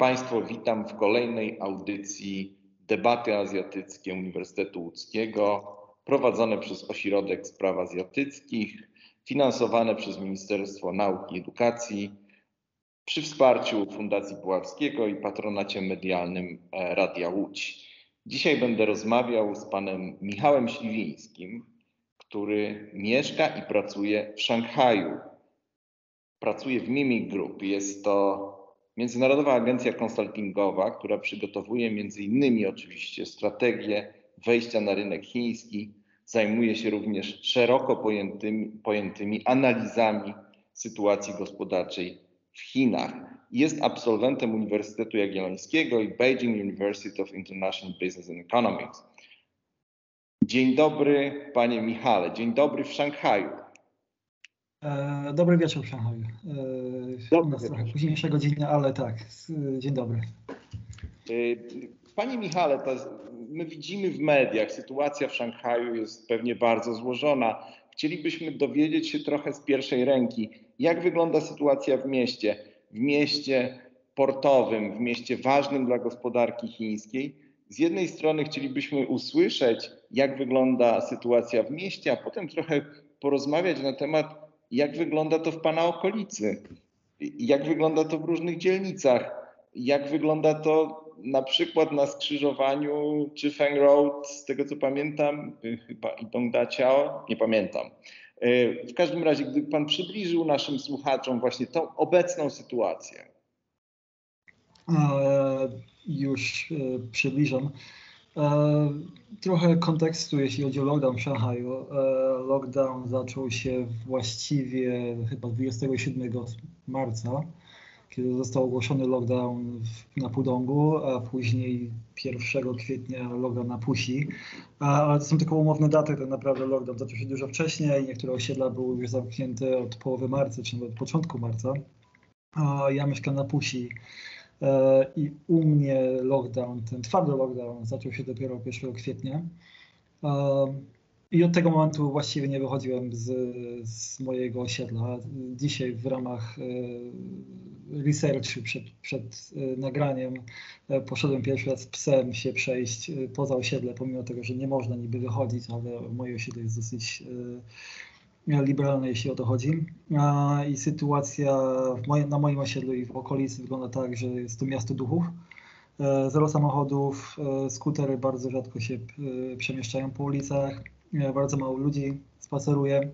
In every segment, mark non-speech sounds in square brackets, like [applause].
Państwo, witam w kolejnej audycji Debaty Azjatyckie Uniwersytetu Łódzkiego, prowadzone przez Ośrodek Spraw Azjatyckich, finansowane przez Ministerstwo Nauki i Edukacji, przy wsparciu Fundacji Puławskiego i patronacie medialnym e, Radia Łódź. Dzisiaj będę rozmawiał z panem Michałem Śliwińskim, który mieszka i pracuje w Szanghaju. Pracuje w Mimic Group. Jest to Międzynarodowa Agencja Konsultingowa, która przygotowuje między innymi oczywiście strategię wejścia na rynek chiński, zajmuje się również szeroko pojętymi, pojętymi analizami sytuacji gospodarczej w Chinach. Jest absolwentem Uniwersytetu Jagiellońskiego i Beijing University of International Business and Economics. Dzień dobry, panie Michale. Dzień dobry w Szanghaju. E, dobry wieczór w Szanghaju. E, dobry trochę późniejszego dnia, ale tak. Dzień dobry. E, panie Michale, my widzimy w mediach, sytuacja w Szanghaju jest pewnie bardzo złożona. Chcielibyśmy dowiedzieć się trochę z pierwszej ręki, jak wygląda sytuacja w mieście, w mieście portowym, w mieście ważnym dla gospodarki chińskiej. Z jednej strony chcielibyśmy usłyszeć, jak wygląda sytuacja w mieście, a potem trochę porozmawiać na temat jak wygląda to w Pana okolicy, jak wygląda to w różnych dzielnicach, jak wygląda to na przykład na skrzyżowaniu Chifeng Road, z tego co pamiętam, chyba i Dongdaciao, nie pamiętam. E, w każdym razie, gdyby Pan przybliżył naszym słuchaczom właśnie tą obecną sytuację. E, już e, przybliżam. E, trochę kontekstu, jeśli chodzi o lockdown w Szanghaju. Lockdown zaczął się właściwie chyba 27 marca, kiedy został ogłoszony lockdown na Pudongu, a później 1 kwietnia lockdown na Pusi. Ale to są tylko umowne daty, tak naprawdę lockdown zaczął się dużo wcześniej. Niektóre osiedla były już zamknięte od połowy marca, czy nawet od początku marca. Ja mieszkam na Pusi E, I u mnie lockdown, ten twardy lockdown zaczął się dopiero 1 kwietnia. E, I od tego momentu właściwie nie wychodziłem z, z mojego osiedla. Dzisiaj w ramach e, researchu przed, przed nagraniem poszedłem pierwszy raz psem się przejść poza osiedle, pomimo tego, że nie można niby wychodzić, ale moje osiedle jest dosyć liberalne, jeśli o to chodzi. I sytuacja na moim osiedlu i w okolicy wygląda tak, że jest to miasto duchów. E, zero samochodów, e, skutery bardzo rzadko się e, przemieszczają po ulicach, bardzo mało ludzi spaceruje.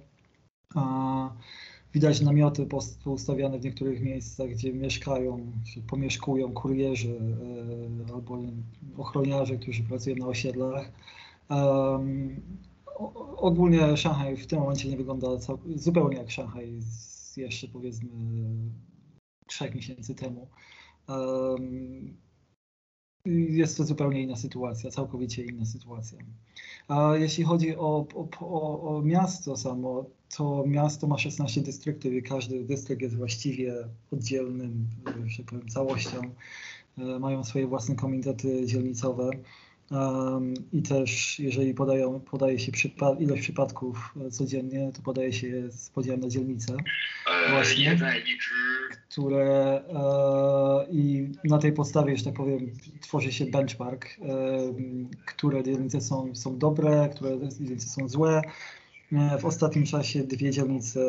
Widać namioty poustawiane w niektórych miejscach, gdzie mieszkają, pomieszkują kurierzy albo ochroniarze, którzy pracują na osiedlach ogólnie Szanghaj w tym momencie nie wygląda zupełnie jak Szanghaj jeszcze powiedzmy trzech miesięcy temu. Jest to zupełnie inna sytuacja, całkowicie inna sytuacja. A jeśli chodzi o, o, o miasto samo, to miasto ma 16 dystryktów i każdy dystrykt jest właściwie oddzielnym, że tak powiem, całością. E, mają swoje własne komitety dzielnicowe. I też, jeżeli podają, podaje się przypa ilość przypadków e, codziennie, to podaje się z podziałem na dzielnice. E, właśnie, które e, i na tej podstawie, że tak powiem, tworzy się benchmark, które dzielnice są, są dobre, które dzielnice są złe. W ostatnim czasie dwie dzielnice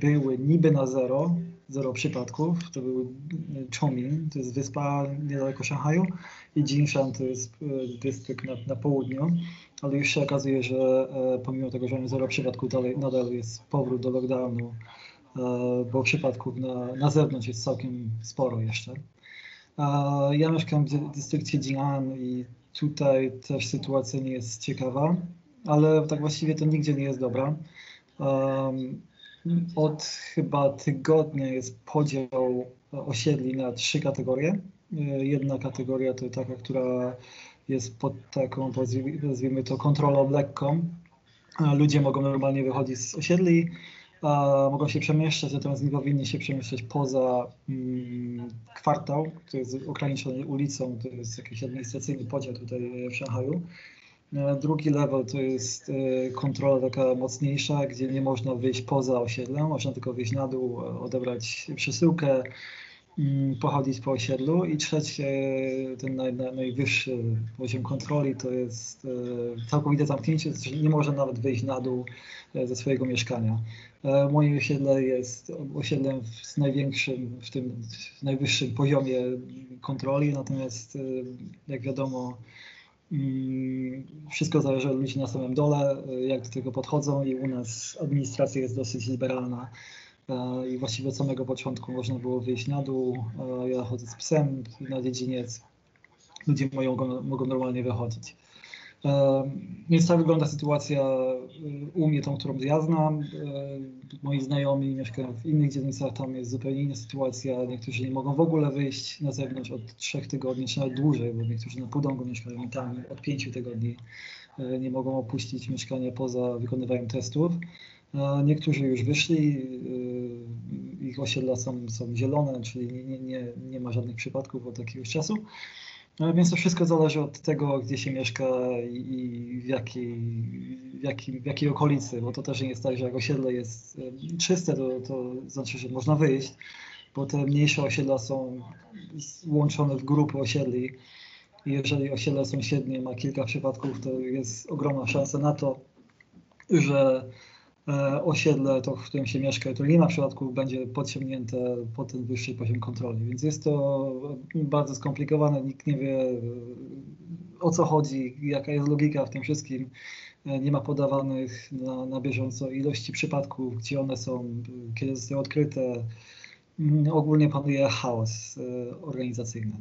były niby na zero, zero przypadków. To był Chongming, to jest wyspa niedaleko Szanghaju i Jinshan to jest e, dystrykt na, na południu, ale już się okazuje, że e, pomimo tego, że mamy zero przypadków, dalej, nadal jest powrót do lockdownu, e, bo przypadków na, na zewnątrz jest całkiem sporo jeszcze. Ja mieszkam w dystrykcie Jinan i tutaj też sytuacja nie jest ciekawa, ale tak właściwie to nigdzie nie jest dobra. Od chyba tygodnia jest podział osiedli na trzy kategorie. Jedna kategoria to taka, która jest pod taką, nazwijmy to, kontrolą lekką. Ludzie mogą normalnie wychodzić z osiedli, mogą się przemieszczać, natomiast nie powinni się przemieszczać poza mm, kwartał, który jest ograniczony ulicą, to jest jakiś administracyjny podział tutaj w Szanghaju. E, drugi level to jest e, kontrola taka mocniejsza, gdzie nie można wyjść poza osiedlem, można tylko wyjść na dół, e, odebrać przesyłkę, mm, pochodzić po osiedlu. I trzecie, ten naj, najwyższy poziom kontroli to jest całkowite zamknięcie, to nie można nawet wyjść na dół ze swojego mieszkania. Moje osiedle jest osiedlem z największym, w tym najwyższym poziomie kontroli, natomiast jak wiadomo, wszystko zależy od ludzi na samym dole, jak do tego podchodzą i u nas administracja jest dosyć liberalna e, i właściwie od samego początku można było wyjść na dół. E, ja chodzę z psem na dziedziniec, ludzie mogą, mogą normalnie wychodzić. Więc tak wygląda sytuacja u mnie, tą, którą ja znam. Moi znajomi mieszkają w innych dzielnicach, tam jest zupełnie inna sytuacja. Niektórzy nie mogą w ogóle wyjść na zewnątrz od trzech tygodni, czy nawet dłużej, bo niektórzy na Półdągu mieszkają tam od pięciu tygodni nie mogą opuścić mieszkania poza wykonywaniem testów. Niektórzy już wyszli, ich osiedla są, są zielone, czyli nie, nie, nie ma żadnych przypadków od jakiegoś czasu. No, więc to wszystko zależy od tego, gdzie się mieszka i w jakiej, w, jakiej, w jakiej okolicy, bo to też nie jest tak, że jak osiedle jest czyste, to, to znaczy, że można wyjść, bo te mniejsze osiedla są łączone w grupy osiedli i jeżeli osiedle sąsiednie ma kilka przypadków, to jest ogromna szansa na to, że osiedle, to w którym się mieszka, to nie ma przypadków, będzie podciągnięte po ten wyższy poziom kontroli. Więc jest to bardzo skomplikowane, nikt nie wie o co chodzi, jaka jest logika w tym wszystkim. E, nie ma podawanych na, na bieżąco ilości przypadków, gdzie one są, kiedy zostały odkryte. Mm, ogólnie panuje chaos e, organizacyjny.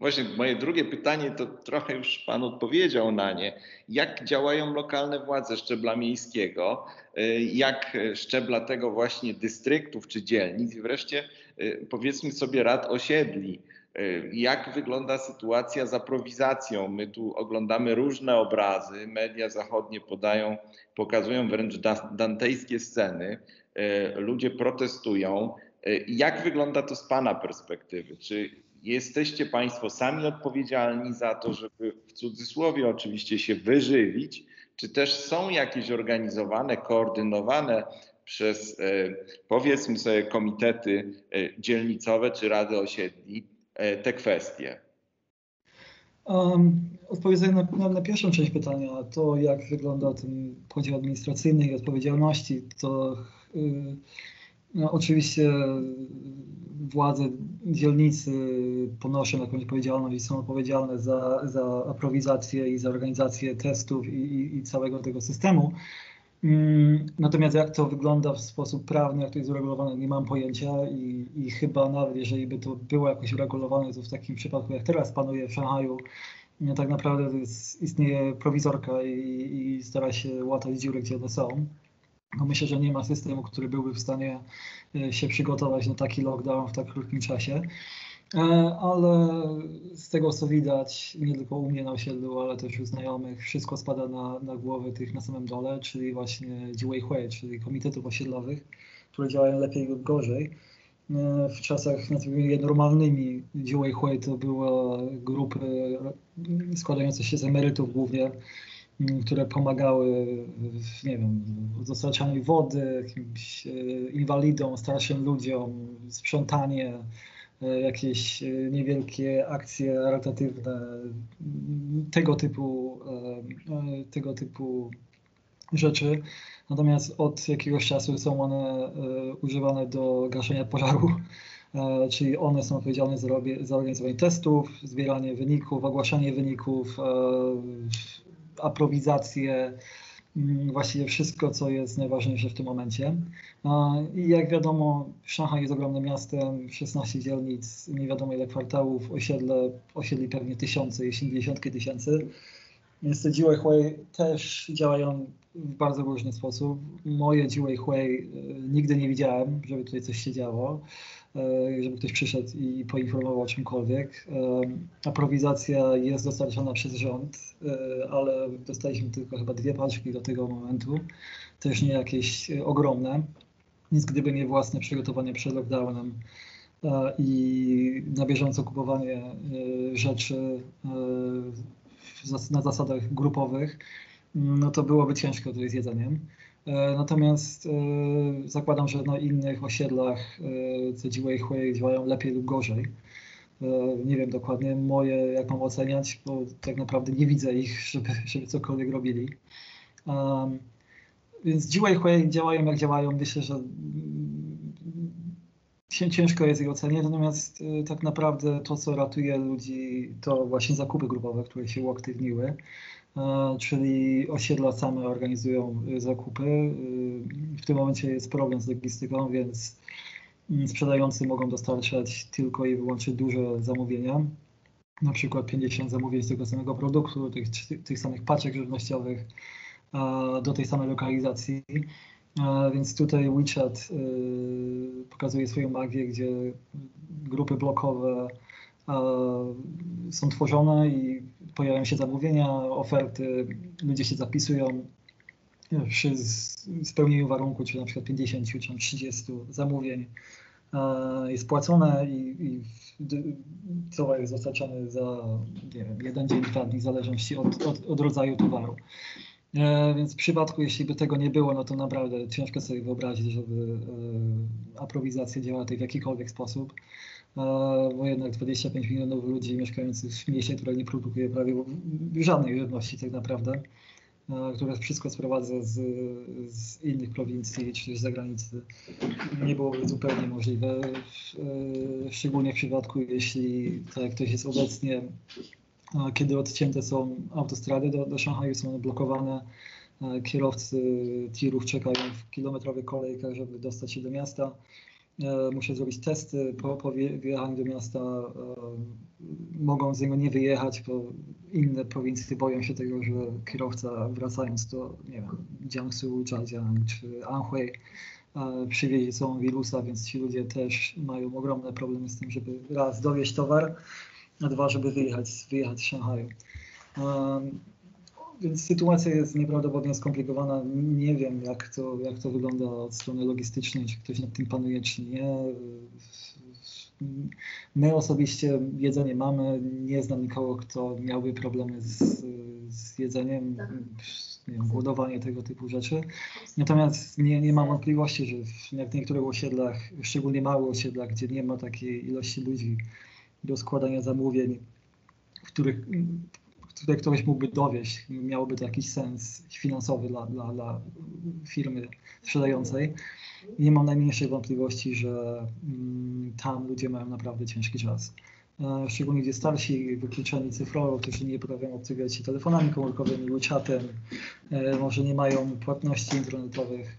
Właśnie moje drugie pytanie to trochę już Pan odpowiedział na nie. Jak działają lokalne władze szczebla miejskiego, y, jak szczebla tego właśnie dystryktów czy dzielnic i wreszcie y, powiedzmy sobie rad osiedli. Y, jak wygląda sytuacja z aprowizacją? My tu oglądamy różne obrazy, media zachodnie podają, pokazują wręcz dantejskie sceny. Ludzie protestują. Jak wygląda to z Pana perspektywy? Czy jesteście Państwo sami odpowiedzialni za to, żeby w cudzysłowie oczywiście się wyżywić, czy też są jakieś organizowane, koordynowane przez e, powiedzmy sobie komitety e, dzielnicowe czy rady osiedli e, te kwestie? Um, na, na, na, pierwszą część pytania, to jak wygląda ten podział administracyjny i odpowiedzialności, to yy, no, oczywiście władze dzielnicy ponoszą jakąś odpowiedzialność i są odpowiedzialne za, za aprowizację i za organizację testów i, i, i całego tego systemu. Mm, natomiast jak to wygląda w sposób prawny, jak to jest uregulowane, nie mam pojęcia i, i chyba nawet jeżeli by to było jakoś uregulowane, to w takim przypadku jak teraz panuje w Szanghaju, no tak naprawdę jest, istnieje prowizorka i, i stara się łatać dziury, gdzie one są. No myślę, że nie ma systemu, który byłby w stanie e, się przygotować na taki lockdown w tak krótkim czasie. E, ale z tego co widać, nie tylko u mnie na osiedlu, ale też u znajomych, wszystko spada na, na głowy tych na samym dole, czyli właśnie Jiwei czyli komitetów osiedlowych, które działają lepiej lub gorzej. E, w czasach nazwijmy normalnymi Jiwei to były grupy składające się z emerytów głównie, które pomagały nie wiem, dostarczaniu wody, jakimś e, inwalidom, starszym ludziom, sprzątanie, e, jakieś e, niewielkie akcje charytatywne, tego typu, tego typu rzeczy. Natomiast od jakiegoś czasu są one używane do gaszenia pożaru, czyli one są odpowiedzialne za, za organizowanie testów, zbieranie wyników, ogłaszanie wyników, aprowizację, mm, właściwie wszystko, co jest najważniejsze w tym momencie. I jak wiadomo, Szanghaj jest ogromnym miastem, 16 dzielnic, nie wiadomo ile kwartałów, osiedle, osiedli pewnie tysiące, jeśli nie dziesiątki tysięcy. Więc te Jiwei Hui też działają w bardzo różny sposób. Moje Jiwei Hui nigdy nie widziałem, żeby tutaj coś się działo, żeby ktoś przyszedł i poinformował o czymkolwiek. Aprowizacja jest dostarczona przez rząd, ale dostaliśmy tylko chyba dwie paczki do tego momentu, też nie jakieś ogromne. Nic gdyby nie własne przygotowanie przed lockdownem i na bieżąco kupowanie rzeczy na zasadach grupowych, no to byłoby ciężko tutaj z jedzeniem. Natomiast zakładam, że na innych osiedlach te Jiwei Hui działają lepiej lub gorzej. Nie wiem dokładnie moje, jak mam oceniać, bo tak naprawdę nie widzę ich, [laughs] żeby, żeby cokolwiek robili. Więc Jiwei Hui działają jak działają. Myślę, że ciężko jest ich oceniać, natomiast y, tak naprawdę to, co ratuje ludzi, to właśnie zakupy grupowe, które się uaktywniły, czyli osiedla same organizują y, zakupy. Y, w tym momencie jest problem z logistyką, więc mm, sprzedający mogą dostarczać tylko i wyłącznie duże zamówienia, na przykład 50 zamówień z tego samego produktu, tych, tych samych paczek żywnościowych do tej samej lokalizacji. Więc tutaj WeChat y, pokazuje swoją magię, gdzie grupy blokowe są tworzone i pojawiają się zamówienia, oferty, ludzie się zapisują przy spełnieniu warunku, czy na przykład 50 czy 30 zamówień jest płacone i, i towar jest dostarczany za nie wiem, jeden dzień, dwa dni, w zależności od, od, od rodzaju towaru. E, więc w przypadku, jeśli by tego nie było, no to naprawdę ciężko sobie wyobrazić, żeby e, aprowizacja działała w jakikolwiek sposób, e, bo jednak 25 milionów ludzi mieszkających w mieście, które nie produkuje prawie żadnej żywności tak naprawdę, które wszystko sprowadza z, z innych prowincji czy z zagranicy, nie byłoby zupełnie możliwe, szczególnie w przypadku, jeśli tak jak ktoś jest obecnie kiedy odcięte są autostrady do, do Szanghaju, są one blokowane. E, kierowcy tirów czekają w kilometrowych kolejkach, żeby dostać się do miasta. E, muszę zrobić testy po, po wyjechaniu do miasta. E, mogą z niego nie wyjechać, bo inne prowincje boją się tego, że kierowca wracając do nie wiem, Jiangsu, Zhejiang czy Anhui przywiezie sobą wirusa, więc ci ludzie też mają ogromne problemy z tym, żeby raz dowieść towar, a dwa, żeby wyjechać, wyjechać z Szanghaju. Um, więc sytuacja jest nieprawdopodobnie skomplikowana. Nie wiem, jak to, jak to wygląda od strony logistycznej, czy ktoś nad tym panuje, czy nie. My osobiście jedzenie mamy. Nie znam nikogo, kto miałby problemy z, z jedzeniem, nie wiem, głodowanie, tego typu rzeczy. Natomiast nie, nie mam wątpliwości, że w, w niektórych osiedlach, szczególnie małych osiedlach, gdzie nie ma takiej ilości ludzi, do składania zamówień, których, które ktoś mógłby dowieść, miałoby to jakiś sens finansowy dla, dla, dla firmy sprzedającej. Nie mam najmniejszej wątpliwości, że mm, tam ludzie mają naprawdę ciężki czas. E, szczególnie gdzie starsi, wykluczeni cyfrowo, którzy nie potrafią obsługiwać się telefonami komórkowymi, czatem, e, może nie mają płatności internetowych.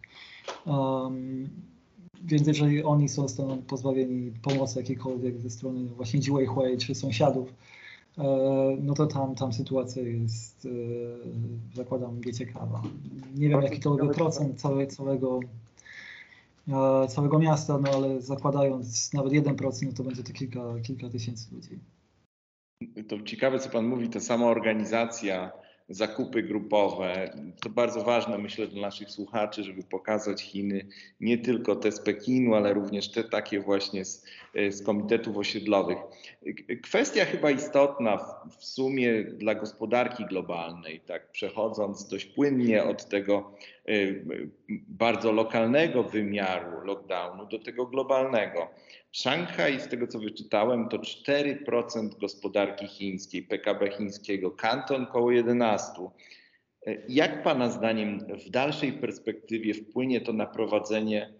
Więc jeżeli oni są staną pozbawieni pomocy jakiejkolwiek ze strony właśnie Jiwei Hui czy sąsiadów, e, no to tam, tam sytuacja jest, e, zakładam, nieciekawa. Nie wiem jaki to byłby procent całe, całego, e, całego miasta, no ale zakładając nawet 1%, no to będzie to kilka, kilka tysięcy ludzi. To ciekawe, co Pan mówi, ta sama organizacja zakupy grupowe. To bardzo ważne, myślę, dla naszych słuchaczy, żeby pokazać Chiny nie tylko te z Pekinu, ale również te takie właśnie z, z komitetów osiedlowych. Kwestia chyba istotna w, w sumie dla gospodarki globalnej, tak przechodząc dość płynnie od tego bardzo lokalnego wymiaru lockdownu do tego globalnego. Szanghaj, z tego co wyczytałem, to 4% gospodarki chińskiej, PKB chińskiego, Kanton około 11%. Jak Pana zdaniem w dalszej perspektywie wpłynie to na prowadzenie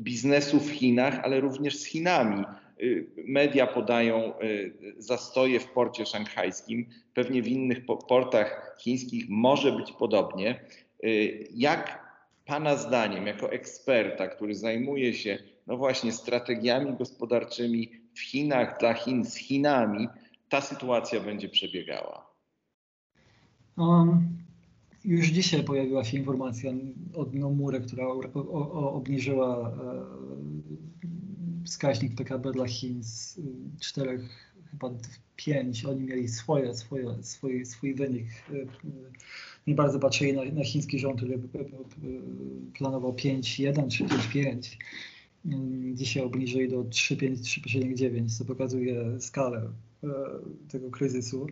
biznesu w Chinach, ale również z Chinami? Media podają y, zastoje w porcie szanghajskim, pewnie w innych portach chińskich może być podobnie. Y, jak Pana zdaniem, jako eksperta, który zajmuje się no właśnie strategiami gospodarczymi w Chinach, dla Chin z Chinami, ta sytuacja będzie przebiegała? Um, już dzisiaj pojawiła się informacja od Nomura, która o, o, obniżyła e, wskaźnik PKB dla Chin z 4 chyba 5. Oni mieli swoje, swoje, swój, swój wynik. Nie bardzo patrzyli na, na chiński rząd, który planował 5,1 czy 5,5. Dzisiaj obniżyli do 3,9, co pokazuje skalę tego kryzysu.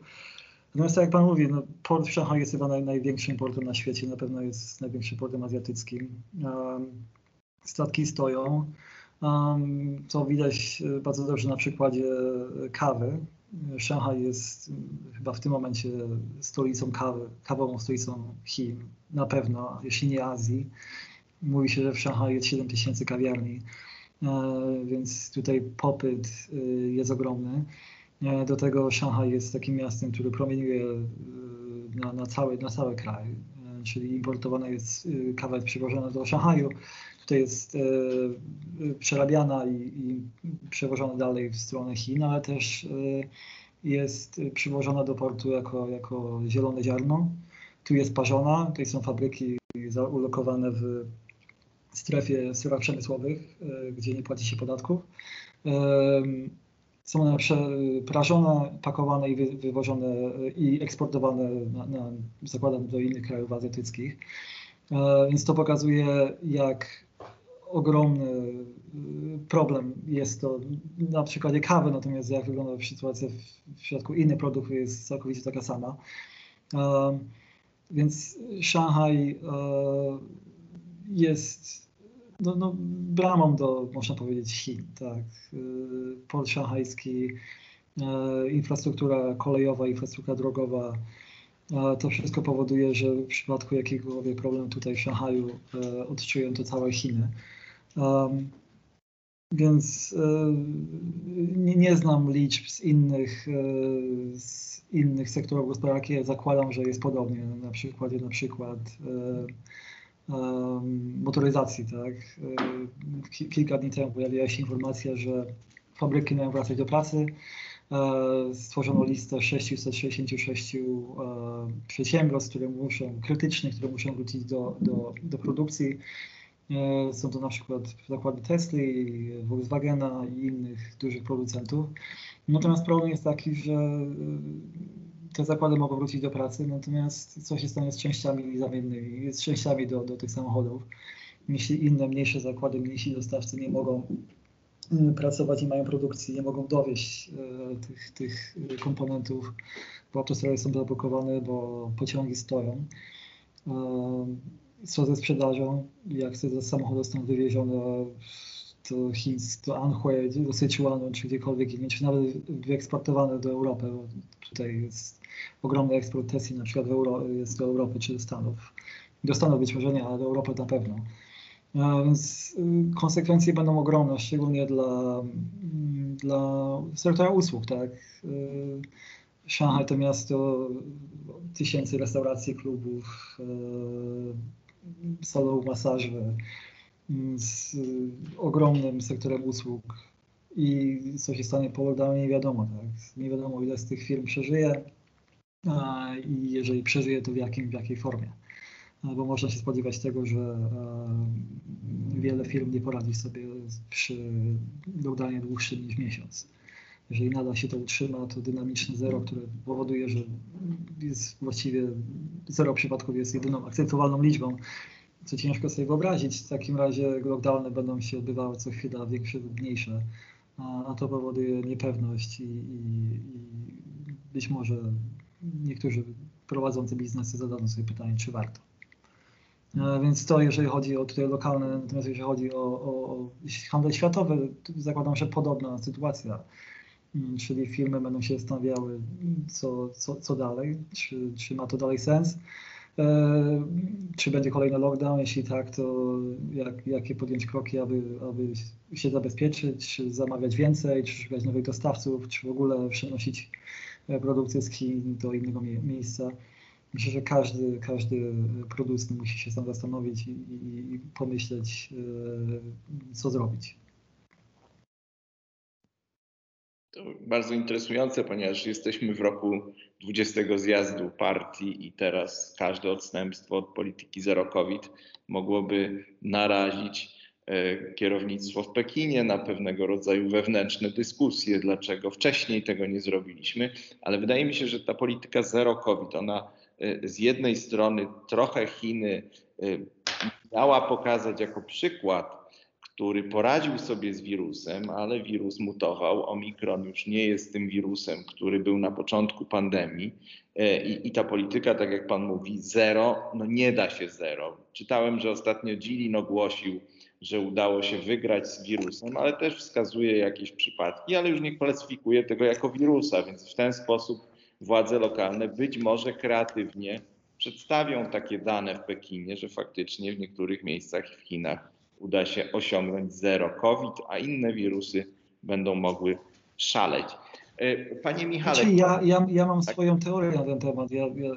Natomiast tak jak Pan mówi, no, port w Szanghaju jest chyba naj, największym portem na świecie, na pewno jest największym portem azjatyckim. Statki stoją. Um, to widać e, bardzo dobrze na przykładzie kawy. Szanghaj jest chyba w tym momencie stolicą kawy, kawową stolicą Chin, na pewno, jeśli nie Azji. Mówi się, że w Szanghaju jest 7 tysięcy kawiarni, e, więc tutaj popyt e, jest ogromny. E, do tego Szanghaj jest takim miastem, które promieniuje e, na, na, cały, na cały kraj, e, czyli importowana jest kawa przywożona do Szanghaju, tutaj jest przerabiana i, i przewożona dalej w stronę Chin, ale też jest przywożona do portu jako, jako zielone ziarno. Tu jest parzona, tutaj są fabryki ulokowane w strefie strefach przemysłowych, gdzie nie płaci się podatków są one prażone, pakowane i wywożone i eksportowane, na, na, zakładam, do innych krajów azjatyckich. E, więc to pokazuje, jak ogromny y, problem jest to na przykładzie kawy, natomiast jak wygląda sytuacja w przypadku innych produktów jest całkowicie taka sama. E, więc Szanghaj e, jest no, no, bramą do, można powiedzieć, Chin. Tak. Y, port szanghajski, infrastruktura kolejowa, infrastruktura drogowa, to wszystko powoduje, że w przypadku jakiegokolwiek problemu tutaj w Szanghaju y, odczują to całe Chiny. Więc nie, nie, znam liczb z innych, z innych sektorów gospodarki. zakładam, że jest podobnie. Na przykładzie na przykład motoryzacji. Tak? Kilka dni temu pojawiła się informacja, że fabryki mają wracać do pracy. E, stworzono listę 666 e, przedsiębiorstw, które muszą, krytycznych, które muszą wrócić do, do, do produkcji. E, są to na przykład zakłady Tesla, Volkswagena i innych dużych producentów. Natomiast problem jest taki, że te zakłady mogą wrócić do pracy, natomiast co się stanie z częściami zamiennymi, z częściami do, do tych samochodów, jeśli inne, mniejsze zakłady, mniejsi dostawcy nie mogą y, pracować, nie mają produkcji, nie mogą dowieść tych, tych komponentów, bo autostrady są zablokowane, bo pociągi stoją. Co ze sprzedażą? Jak te samochody są wywiezione do Chin, do Anhui, do Sichuanu, czy gdziekolwiek indziej, czy nawet wyeksportowane do Europy, bo tutaj jest ogromny eksport na przykład jest do Europy czy do Stanów. Do Stanów być może nie, ale do Europy na pewno. A więc y, konsekwencje będą ogromne, szczególnie dla, mm, dla sektora usług. Tak? Y, Szanghaj to miasto tysięcy restauracji, klubów, y, salonów masaży z ogromnym sektorem usług. I co się stanie po lockdownie, nie wiadomo. Tak? Nie wiadomo, ile z tych firm przeżyje i jeżeli przeżyje, to w, jakim, w jakiej formie. Bo można się spodziewać tego, że wiele firm nie poradzi sobie przy lockdownie dłuższym niż miesiąc. Jeżeli nadal się to utrzyma, to dynamiczne zero, które powoduje, że jest właściwie zero przypadków jest jedyną akceptowalną liczbą, co ciężko sobie wyobrazić. W takim razie lockdowny będą się odbywały co chwila większe lub mniejsze, a, to powoduje niepewność i, i, i być może niektórzy prowadzący biznesy zadadzą sobie pytanie, czy warto. E, więc to jeżeli chodzi o tutaj lokalne, natomiast jeżeli chodzi o, o, o handel światowy, zakładam, że podobna sytuacja. Mm, czyli firmy będą się zastanawiały, co, co, co dalej, czy, czy ma to dalej sens. E, czy będzie kolejny lockdown? Jeśli tak, to jak, jakie podjąć kroki, aby, aby się zabezpieczyć, czy zamawiać więcej, czy szukać nowych dostawców, czy w ogóle przenosić produkcję z Chin do innego miejsca. Myślę, że każdy, każdy producent musi się sam zastanowić i, i pomyśleć, e, co zrobić. To bardzo interesujące, ponieważ jesteśmy w roku 20 zjazdu partii i teraz każde odstępstwo od polityki zero COVID mogłoby narazić e, kierownictwo w Pekinie na pewnego rodzaju wewnętrzne dyskusje, dlaczego wcześniej tego nie zrobiliśmy, ale wydaje mi się, że ta polityka zero COVID, ona e, z jednej strony trochę Chiny e, miała pokazać jako przykład, który poradził sobie z wirusem, ale wirus mutował. Omikron już nie jest tym wirusem, który był na początku pandemii. E, I, I, ta polityka, tak jak pan mówi, zero, no nie da się zero. Czytałem, że ostatnio Dzilin ogłosił, że udało się wygrać z wirusem, ale też wskazuje jakieś przypadki, ale już nie klasyfikuje tego jako wirusa, więc w ten sposób władze lokalne być może kreatywnie przedstawią takie dane w Pekinie, że faktycznie w niektórych miejscach w Chinach uda się osiągnąć zero COVID, a inne wirusy będą mogły szaleć. E, panie Michale. Znaczy ja, ja, ja mam tak. swoją teorię na ten temat. Ja, ja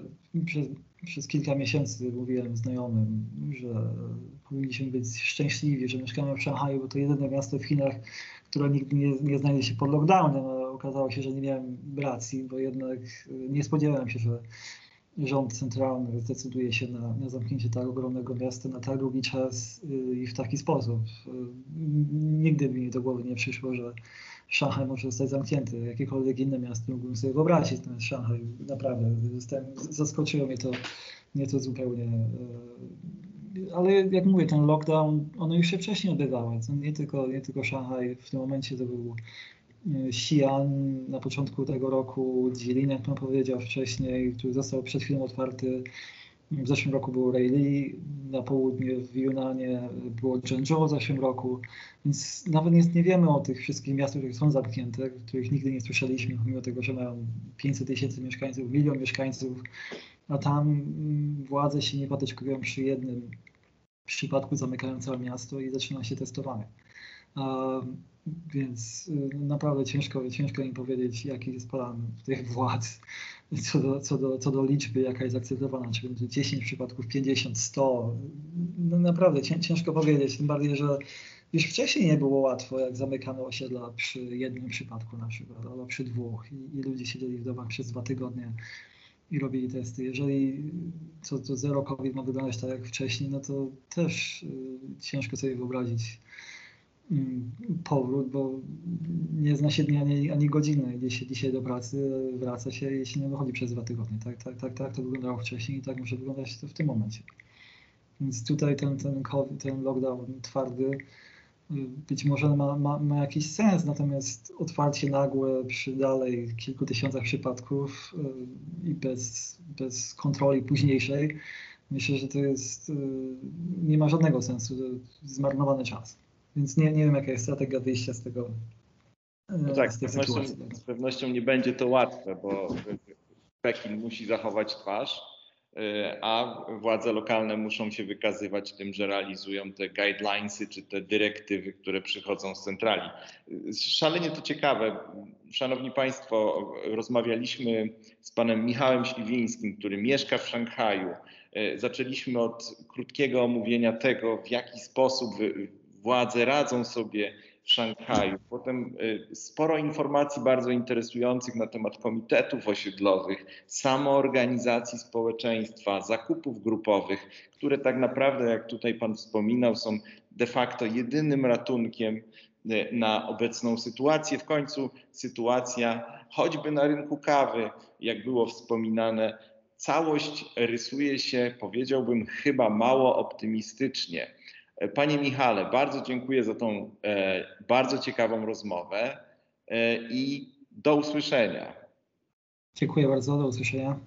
przez, przez, kilka miesięcy mówiłem znajomym, że powinniśmy być szczęśliwi, że mieszkamy w Szanghaju, bo to jedyne miasto w Chinach, które nigdy nie, nie znajdzie się pod lockdownem. Okazało się, że nie miałem racji, bo jednak nie spodziewałem się, że rząd centralny zdecyduje się na, na, zamknięcie tak ogromnego miasta na tak długi czas y, i w taki sposób. Y, nigdy mi do głowy nie przyszło, że Szanghaj może zostać zamknięty. Jakiekolwiek inne miasto mógłbym sobie wyobrazić, natomiast Szanghaj naprawdę zostałem, zaskoczyło mnie to, mnie to zupełnie. Y, ale jak mówię, ten lockdown, one już się wcześniej odbywały. Nie tylko, nie tylko Szanghaj, w tym momencie to był Xi'an na początku tego roku, Jilin, jak pan powiedział wcześniej, który został przed chwilą otwarty. W zeszłym roku był Reili, na południe w Yunanie było Zhengzhou w zeszłym roku, więc nawet nie, nie wiemy o tych wszystkich miastach, które są zamknięte, których nigdy nie słyszeliśmy, mimo tego, że mają 500 tysięcy mieszkańców, milion mieszkańców, a tam władze się nie patyczkują przy jednym przypadku, zamykają całe miasto i zaczyna się testowanie. Więc y, naprawdę ciężko, ciężko im powiedzieć, jaki jest plan tych władz [laughs] co do, co, do, co do liczby, jaka jest akceptowana, czy będzie 10 przypadków, 50, 100. No naprawdę ciężko powiedzieć, tym bardziej, że już wcześniej nie było łatwo, jak zamykano osiedla przy jednym przypadku na przykład, albo przy dwóch i, i ludzie siedzieli w domach przez dwa tygodnie i robili testy. Jeżeli to, to zero COVID ma wyglądać tak jak wcześniej, no to też y, ciężko sobie wyobrazić powrót, bo nie zna się dnia ani, ani godziny. Się dzisiaj do pracy, wraca się, jeśli nie wychodzi przez dwa tygodnie. Tak, tak, tak, tak to wyglądało wcześniej i tak może wyglądać to w tym momencie. Więc tutaj ten, ten, COVID, ten lockdown twardy y, być może ma, ma, ma jakiś sens, natomiast otwarcie nagłe przy dalej kilku tysiącach przypadków y, i bez, bez kontroli późniejszej, myślę, że to jest, y, nie ma żadnego sensu, zmarnowany czas. Więc nie, nie wiem, jaka jest strategia wyjścia z tego. E, no tak, z, pewnością, z pewnością nie będzie to łatwe, bo Pekin musi zachować twarz, e, a władze lokalne muszą się wykazywać tym, że realizują te guidelinesy czy te dyrektywy, które przychodzą z centrali. Szalenie to ciekawe. Szanowni Państwo, rozmawialiśmy z panem Michałem Śliwińskim, który mieszka w Szanghaju. E, zaczęliśmy od krótkiego omówienia tego, w jaki sposób władze radzą sobie w Szanghaju. Potem y, sporo informacji bardzo interesujących na temat komitetów osiedlowych, samoorganizacji społeczeństwa, zakupów grupowych, które tak naprawdę, jak tutaj Pan wspominał, są de facto jedynym ratunkiem y, na obecną sytuację. W końcu sytuacja choćby na rynku kawy, jak było wspominane, całość rysuje się, powiedziałbym, chyba mało optymistycznie. Panie Michale, bardzo dziękuję za tą e, bardzo ciekawą rozmowę e, i do usłyszenia. Dziękuję bardzo, do usłyszenia.